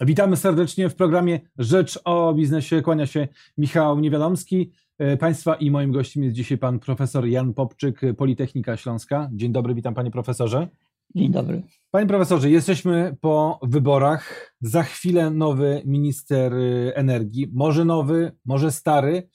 Witamy serdecznie w programie Rzecz o biznesie. Kłania się Michał Niewiadomski. E, państwa i moim gościem jest dzisiaj pan profesor Jan Popczyk, Politechnika Śląska. Dzień dobry, witam panie profesorze. Dzień dobry. Panie profesorze, jesteśmy po wyborach. Za chwilę nowy minister energii. Może nowy, może stary,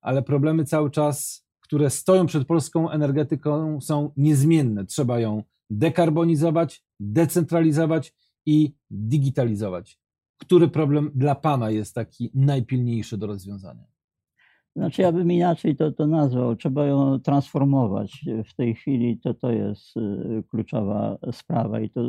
ale problemy cały czas, które stoją przed polską energetyką, są niezmienne. Trzeba ją dekarbonizować, decentralizować i digitalizować. Który problem dla Pana jest taki najpilniejszy do rozwiązania? Znaczy, ja bym inaczej to, to nazwał. Trzeba ją transformować. W tej chwili to, to jest y, kluczowa sprawa i to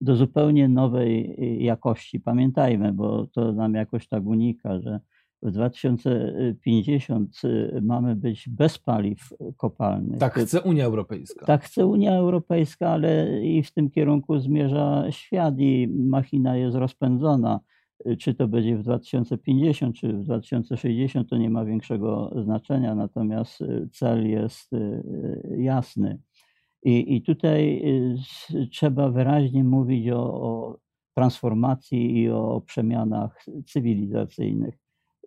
do zupełnie nowej jakości. Pamiętajmy, bo to nam jakoś tak unika, że w 2050 y, mamy być bez paliw kopalnych. Tak chce Unia Europejska. Tak chce Unia Europejska, ale i w tym kierunku zmierza świat i machina jest rozpędzona. Y, czy to będzie w 2050, czy w 2060, to nie ma większego znaczenia, natomiast y, cel jest jasny. I, i tutaj trzeba wyraźnie mówić o, o transformacji i o przemianach cywilizacyjnych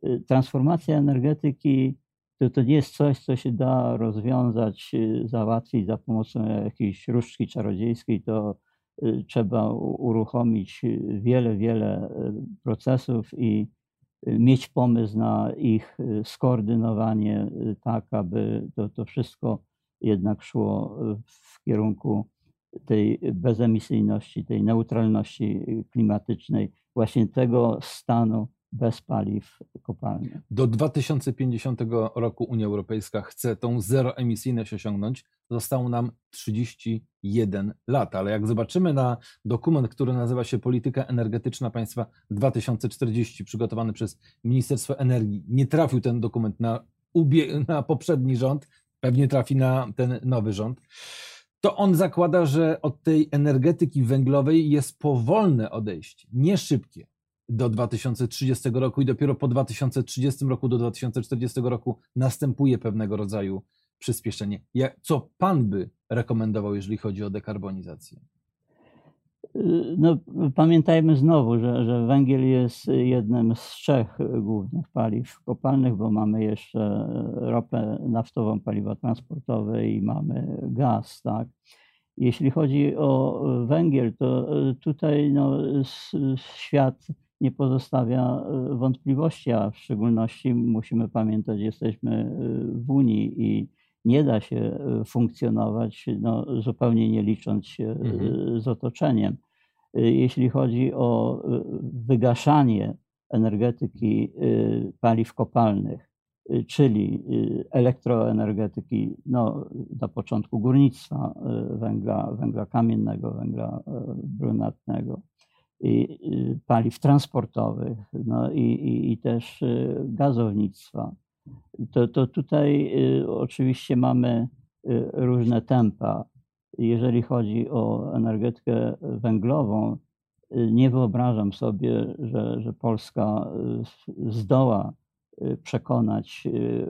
Y, transformacja energetyki to, to nie jest coś, co się da rozwiązać, y, załatwić za pomocą jakiejś różdżki czarodziejskiej. To y, trzeba uruchomić wiele, wiele procesów i mieć pomysł na ich skoordynowanie tak, aby to, to wszystko jednak szło w kierunku tej bezemisyjności, tej neutralności klimatycznej, właśnie tego stanu, bez paliw kopalnych. Do 2050 roku Unia Europejska chce tą zeroemisyjność osiągnąć. Zostało nam 31 lat, ale jak zobaczymy na dokument, który nazywa się Polityka Energetyczna Państwa 2040, przygotowany przez Ministerstwo Energii, nie trafił ten dokument na, na poprzedni rząd, pewnie trafi na ten nowy rząd to on zakłada, że od tej energetyki węglowej jest powolne odejście, nie szybkie do 2030 roku i dopiero po 2030 roku do 2040 roku następuje pewnego rodzaju przyspieszenie. Co Pan by rekomendował, jeżeli chodzi o dekarbonizację? No, pamiętajmy znowu, że, że węgiel jest jednym z trzech głównych paliw kopalnych, bo mamy jeszcze ropę naftową, paliwa transportowe i mamy gaz. Tak? Jeśli chodzi o węgiel, to tutaj no, świat nie pozostawia e, wątpliwości, a w szczególności musimy pamiętać, jesteśmy e, w Unii i nie da się e, funkcjonować no, zupełnie nie licząc się mhm. z otoczeniem. Jeśli chodzi o wygaszanie energetyki paliw kopalnych, czyli elektroenergetyki, no, na początku górnictwa węgla, węgla kamiennego, węgla brunatnego, Y, paliw transportowych no i, i, i też y, gazownictwa, to, to tutaj y, oczywiście mamy różne tempa. Jeżeli chodzi o energetykę węglową, nie wyobrażam sobie, że, że Polska zdoła przekonać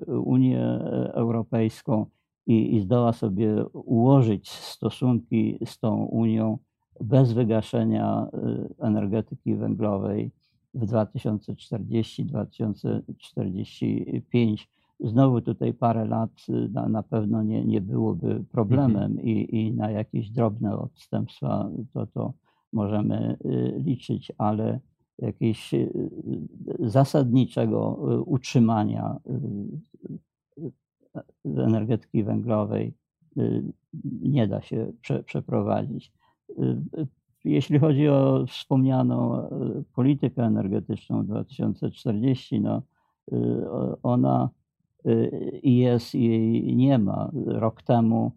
Unię Europejską i, i zdoła sobie ułożyć stosunki z tą Unią bez wygaszenia y, energetyki węglowej w 2040-2045. Znowu tutaj parę lat y, na, na pewno nie, nie byłoby problemem mhm. i, i na jakieś drobne odstępstwa to, to możemy y, liczyć, ale jakiegoś zasadniczego utrzymania energetyki węglowej nie da się prze, przeprowadzić. Y, jeśli chodzi o wspomnianą y, politykę energetyczną 2040, no, y, ona i jest i jej nie ma. Rok temu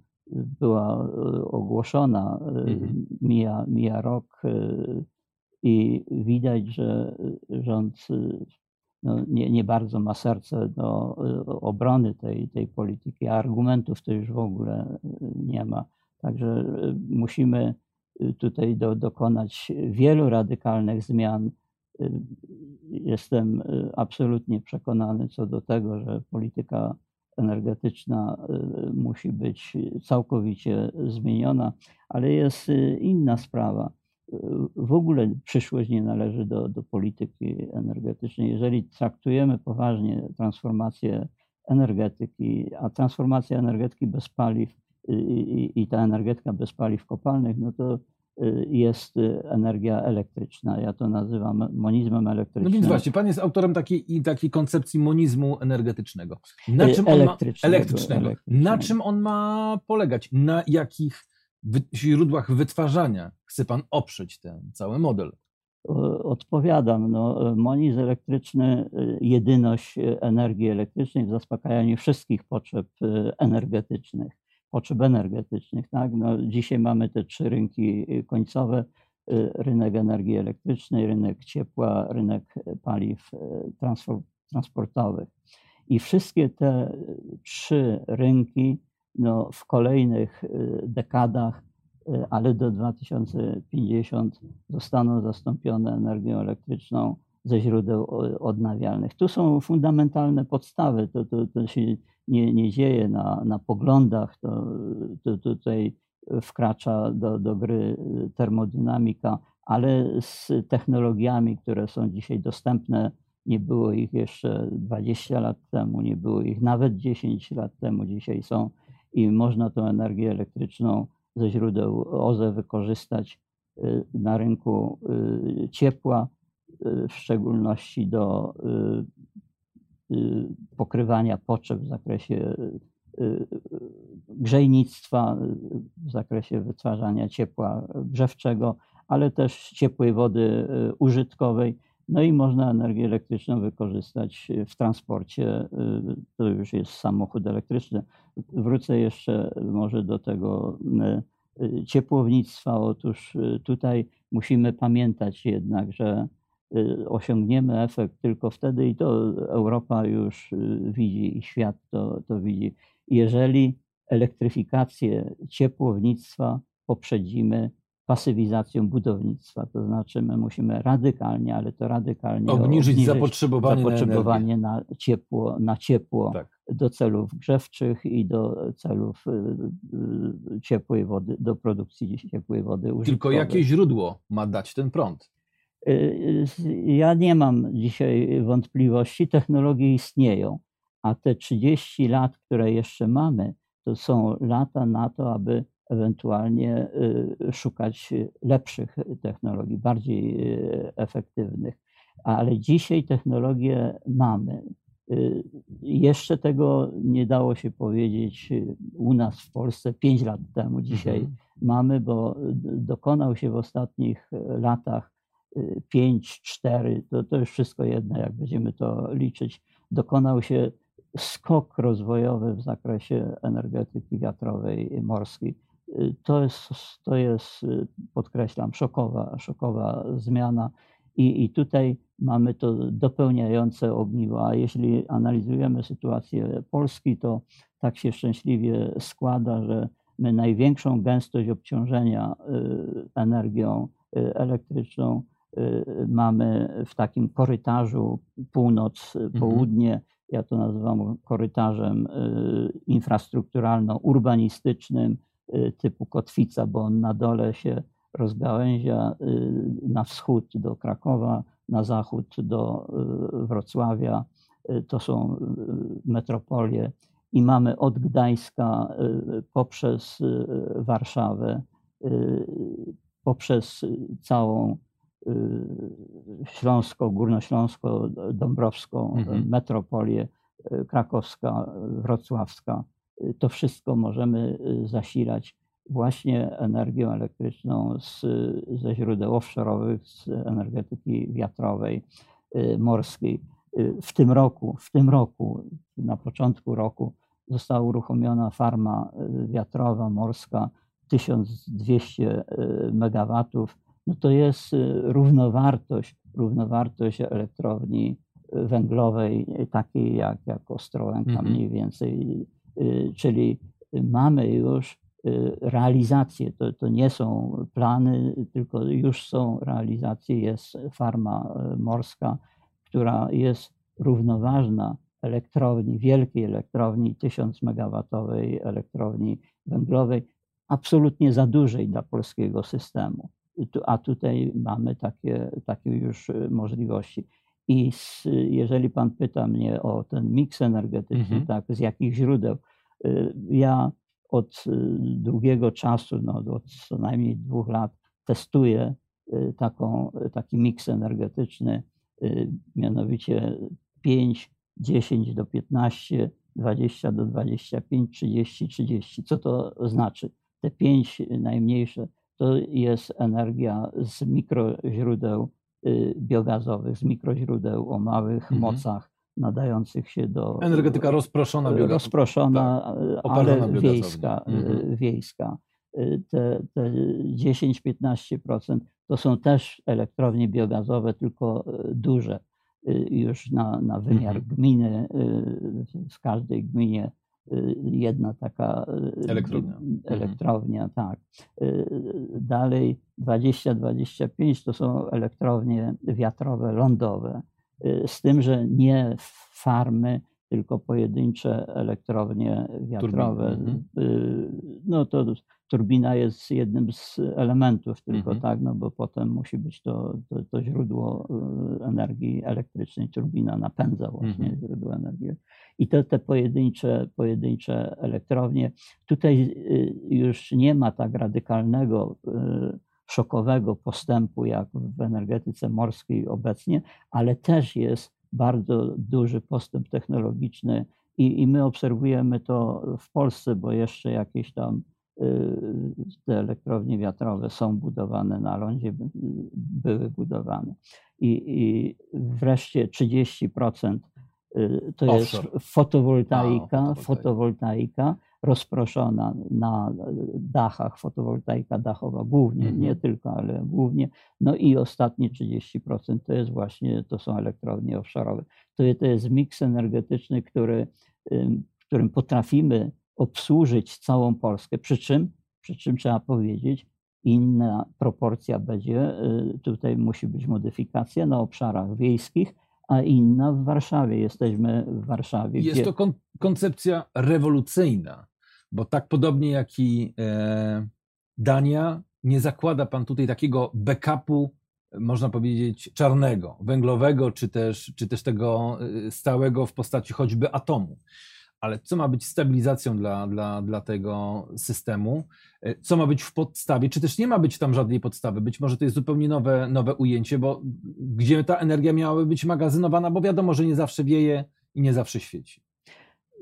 była ogłoszona, mhm. mija, mija rok i widać, że rząd no, nie, nie bardzo ma serce do obrony tej, tej polityki, a argumentów to już w ogóle nie ma. Także musimy tutaj do, dokonać wielu radykalnych zmian. Jestem absolutnie przekonany co do tego, że polityka energetyczna y, musi być całkowicie zmieniona, ale jest inna sprawa. w ogóle przyszłość nie należy do, do polityki energetycznej. Jeżeli traktujemy poważnie transformację energetyki, a transformacja energetyki bez paliw i, i, ta energetyka bez paliw kopalnych, no to y, jest energia elektryczna. Ja to nazywam monizmem elektrycznym. No więc właśnie, pan jest autorem takiej, takiej koncepcji monizmu energetycznego. Na czym elektrycznego, ma, elektrycznego. elektrycznego. Na czym on ma polegać? Na jakich źródłach wytwarzania chce pan oprzeć ten cały model? Odpowiadam. No, monizm elektryczny, y, jedyność energii elektrycznej w zaspokajaniu wszystkich potrzeb y, energetycznych, potrzeb energetycznych. Tak? No, dzisiaj mamy te trzy rynki końcowe, y, rynek energii elektrycznej, rynek ciepła, rynek paliw transportowych. I wszystkie te trzy rynki no, w kolejnych y, dekadach, y, ale do 2050 zostaną zastąpione energią elektryczną ze źródeł odnawialnych. Tu są fundamentalne podstawy. To, to, to się nie, nie dzieje na, na poglądach. To, to tutaj wkracza do, do gry termodynamika, ale z technologiami, które są dzisiaj dostępne, nie było ich jeszcze 20 lat temu, nie było ich nawet 10 lat temu. Dzisiaj są i można tę energię elektryczną ze źródeł OZE wykorzystać y, na rynku y, ciepła, y, w szczególności do pokrywania potrzeb w zakresie grzejnictwa, w zakresie wytwarzania ciepła grzewczego, ale też ciepłej wody użytkowej no i można energię elektryczną wykorzystać w transporcie. To już jest samochód elektryczny. Wrócę jeszcze może do tego y, ciepłownictwa. Otóż y, tutaj musimy pamiętać jednak, że y, osiągniemy efekt tylko wtedy, i to Europa już widzi, i świat to, to widzi, jeżeli elektryfikację ciepłownictwa poprzedzimy pasywizacją budownictwa. To znaczy, my musimy radykalnie, ale to radykalnie obniżyć, obniżyć zapotrzebowanie, zapotrzebowanie na, na, ciepło, na ciepło tak. do celów grzewczych i do celów y, y, ciepłej wody, do produkcji ciepłej wody użytkowej. Tylko jakie źródło ma dać ten prąd? Y, ja nie mam dzisiaj wątpliwości, technologie istnieją, a te 30 lat, które jeszcze mamy, to są lata na to, aby ewentualnie y, szukać lepszych technologii, bardziej y, efektywnych. Ale dzisiaj technologię mamy. Jeszcze tego nie dało się powiedzieć u nas w Polsce 5 lat temu. Dzisiaj mhm. mamy, bo dokonał się w ostatnich latach 5, 4, to, to już wszystko jedno, jak będziemy to liczyć. Dokonał się skok rozwojowy w zakresie energetyki wiatrowej morskiej to jest, to jest, podkreślam, szokowa, szokowa zmiana. I, I tutaj mamy to dopełniające ogniwo. A jeśli analizujemy sytuację Polski, to tak się szczęśliwie składa, że my największą gęstość obciążenia y, energią y, elektryczną mamy w takim korytarzu północ-południe. Mhm. Ja to nazywam korytarzem infrastrukturalno-urbanistycznym Y, typu kotwica, bo on na dole się rozgałęzia y, na wschód do Krakowa, na zachód do y, Wrocławia. To są metropolie i mamy od Gdańska poprzez Warszawę, poprzez całą Śląsko, Górnośląsko, Dąbrowską mhm. metropolię, krakowska, wrocławska to wszystko możemy y, zasilać właśnie energią elektryczną z, ze źródeł offshore'owych, z energetyki wiatrowej, y, morskiej. Y, w tym roku, w tym roku, na początku roku została uruchomiona farma wiatrowa morska 1200 megawatów. No to jest równowartość, równowartość elektrowni węglowej, takiej jak, jak Ostrołęka -hmm. mniej więcej Y, czyli mamy już y, realizację. To, to nie są plany, tylko już są realizacje. Jest farma y, morska, która jest równoważna elektrowni, wielkiej elektrowni, 1000 megawatowej elektrowni węglowej, absolutnie za dużej dla polskiego systemu. A tutaj mamy takie, takie już możliwości. I z, jeżeli Pan pyta mnie o ten miks energetyczny, mhm. tak, z jakich źródeł, ja od długiego czasu, no, od co najmniej dwóch lat, testuję taką, taki miks energetyczny, mianowicie 5, 10 do 15, 20 do 25, 30, 30. Co to znaczy? Te 5 najmniejsze to jest energia z mikroźródeł y, biogazowych, z mikroźródeł o małych mhm. mocach nadających się do. Energetyka rozproszona, biogazowa. Rozproszona, tak. ale wiejska. Y, mhm. wiejska. Y, te, te 10-15% to są też elektrownie biogazowe, tylko duże. Y, już na, na wymiar mhm. gminy, y, w każdej gminie y, jedna taka elektrownia. Mhm. elektrownia tak. Dalej 20-25 to są elektrownie wiatrowe, lądowe. Z tym, że nie farmy, tylko pojedyncze elektrownie wiatrowe. Mhm. No to turbina jest jednym z elementów tylko, mhm. tak, no bo potem musi być to, to, to, źródło y, energii elektrycznej, turbina napędza właśnie mhm. źródło energii. I te, te pojedyncze, pojedyncze elektrownie, tutaj y, już nie ma tak radykalnego, y, szokowego postępu jak w energetyce morskiej obecnie, ale też jest bardzo duży postęp technologiczny i, i my obserwujemy to w Polsce, bo jeszcze jakieś tam te elektrownie wiatrowe są budowane na lądzie, były budowane. I, i wreszcie 30% y, to Offshore. jest fotowoltaika, A, fotowoltaika rozproszona na dachach, fotowoltaika dachowa głównie, mhm. nie tylko, ale głównie. No i ostatnie 30% to jest właśnie, to są elektrownie offshore'owe. To, to jest miks energetyczny, który, którym potrafimy obsłużyć całą Polskę, przy czym, przy czym trzeba powiedzieć, inna proporcja będzie, y, tutaj musi być modyfikacja na obszarach wiejskich, a inna w Warszawie. Jesteśmy w Warszawie. Jest gdzie... to kon koncepcja rewolucyjna, bo tak podobnie jak i e, Dania, nie zakłada pan tutaj takiego backupu, można powiedzieć, czarnego, węglowego, czy też, czy też tego y, stałego w postaci choćby atomu ale co ma być stabilizacją dla, dla, dla tego systemu, e, co ma być w podstawie, czy też nie ma być tam żadnej podstawy, być może to jest zupełnie nowe, nowe ujęcie, bo gdzie ta energia miałaby być magazynowana, bo wiadomo, że nie zawsze wieje i nie zawsze świeci.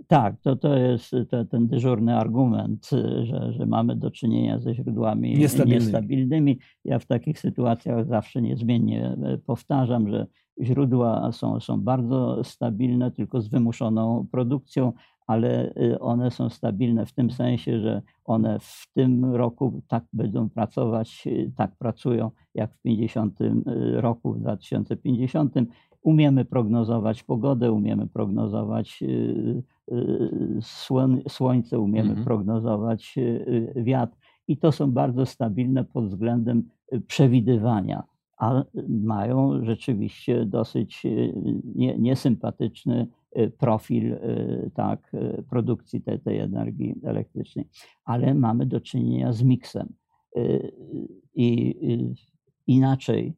Tak, to, to jest to, ten dyżurny argument, że, że mamy do czynienia ze źródłami niestabilnymi. niestabilnymi. Ja w takich sytuacjach zawsze niezmiennie e, powtarzam, że źródła są, są bardzo stabilne, tylko z wymuszoną produkcją, ale y, one są stabilne w tym sensie, że one w tym roku tak będą pracować, y, tak pracują jak w 50 y, roku, w 2050. Umiemy prognozować pogodę, umiemy prognozować słońce, umiemy mhm. prognozować wiatr i to są bardzo stabilne pod względem przewidywania a mają rzeczywiście dosyć niesympatyczny Y, profil y, tak, produkcji tej, tej energii elektrycznej, ale mamy do czynienia z miksem. I inaczej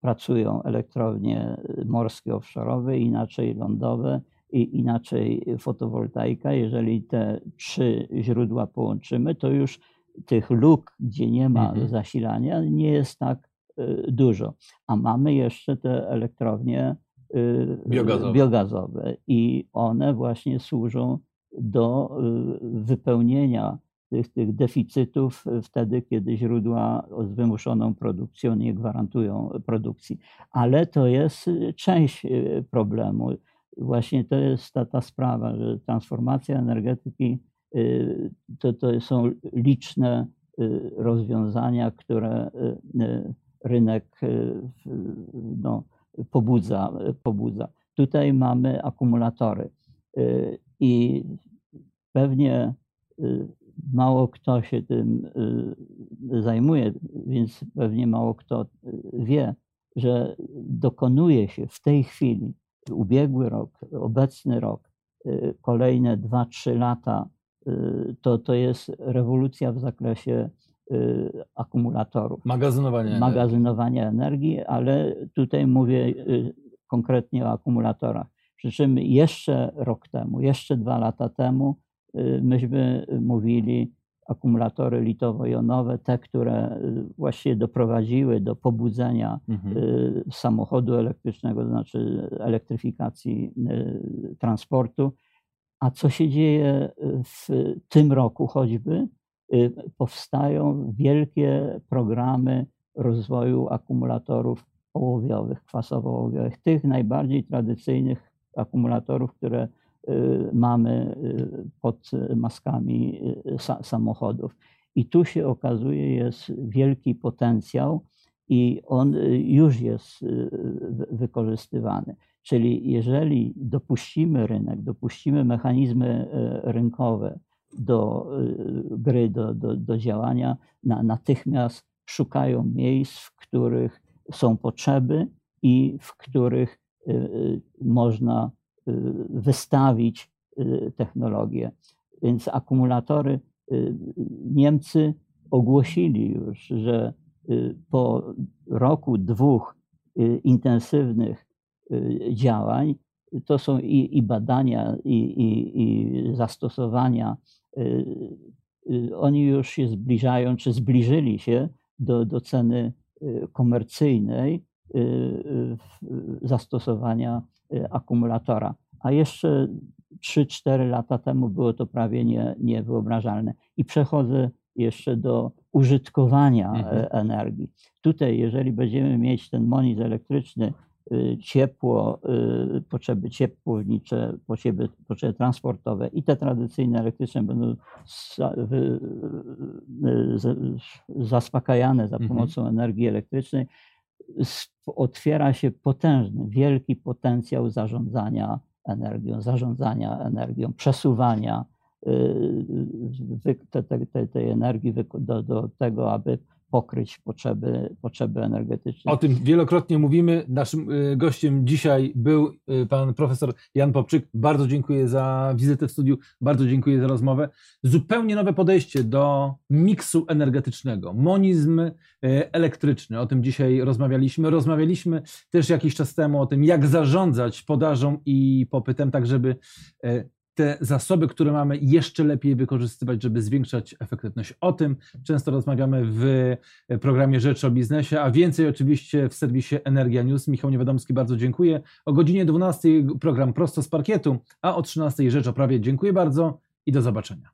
pracują elektrownie morskie offshore'owe, inaczej lądowe i inaczej fotowoltaika. Jeżeli te trzy źródła połączymy, to już tych luk, gdzie nie ma mhm. zasilania, nie jest tak dużo. A mamy jeszcze te elektrownie Y, biogazowe. biogazowe i one właśnie służą do y, wypełnienia tych, tych deficytów wtedy, kiedy źródła z wymuszoną produkcją nie gwarantują produkcji. Ale to jest część y, problemu. Właśnie to jest ta, ta sprawa, że transformacja energetyki to, to są liczne rozwiązania, które rynek no, pobudza, pobudza. Tutaj mamy akumulatory y, i pewnie y, mało kto się tym y, zajmuje, więc pewnie mało kto wie, że dokonuje się w tej chwili, ubiegły rok, obecny rok, kolejne 2-3 lata, to, to jest rewolucja w zakresie akumulatorów. Magazynowanie, magazynowania energii. energii, ale tutaj mówię konkretnie o akumulatorach. Przy czym jeszcze rok temu, jeszcze dwa lata temu, myśmy mówili akumulatory litowo-jonowe, te, które właściwie doprowadziły do pobudzenia mhm. samochodu elektrycznego, to znaczy elektryfikacji transportu. A co się dzieje w tym roku choćby? Powstają wielkie programy rozwoju akumulatorów ołowiowych, kwasowo-ołowiowych, tych najbardziej tradycyjnych akumulatorów, które y, mamy y, pod maskami y, samochodów. I tu się okazuje, jest wielki potencjał i on już jest wykorzystywany. Czyli jeżeli dopuścimy rynek, dopuścimy mechanizmy rynkowe do gry, do, do, do działania, na, natychmiast szukają miejsc, w których są potrzeby i w których y, y, można y, wystawić technologię. Więc akumulatory Niemcy ogłosili już, że po roku, dwóch intensywnych działań, to są i, i badania, i, i, i zastosowania, oni już się zbliżają, czy zbliżyli się do, do ceny Y, komercyjnej y, y, zastosowania akumulatora. A jeszcze 3-4 lata temu było to prawie nie, niewyobrażalne. I przechodzę jeszcze do użytkowania mhm. energii. Tutaj, jeżeli będziemy mieć ten monitor elektryczny, ciepło, potrzeby ciepłownicze, potrzeby, potrzeby transportowe i te tradycyjne elektryczne będą zaspokajane za mhm. pomocą energii elektrycznej, otwiera się potężny, wielki potencjał zarządzania energią, zarządzania energią, przesuwania tej energii do, do tego, aby pokryć potrzeby, potrzeby energetyczne. O tym wielokrotnie mówimy. Naszym y, gościem dzisiaj był y, pan profesor Jan Popczyk. Bardzo dziękuję za wizytę w studiu, bardzo dziękuję za rozmowę. Zupełnie nowe podejście do miksu energetycznego, monizm y, elektryczny. O tym dzisiaj rozmawialiśmy. Rozmawialiśmy też jakiś czas temu o tym, jak zarządzać podażą i popytem, tak żeby te zasoby, które mamy, jeszcze lepiej wykorzystywać, żeby zwiększać efektywność. O tym często rozmawiamy w programie Rzecz o Biznesie, a więcej oczywiście w serwisie Energia News. Michał Niewiadomski, bardzo dziękuję. O godzinie 12 program Prosto z Parkietu, a o 13 Rzecz o Prawie. Dziękuję bardzo i do zobaczenia.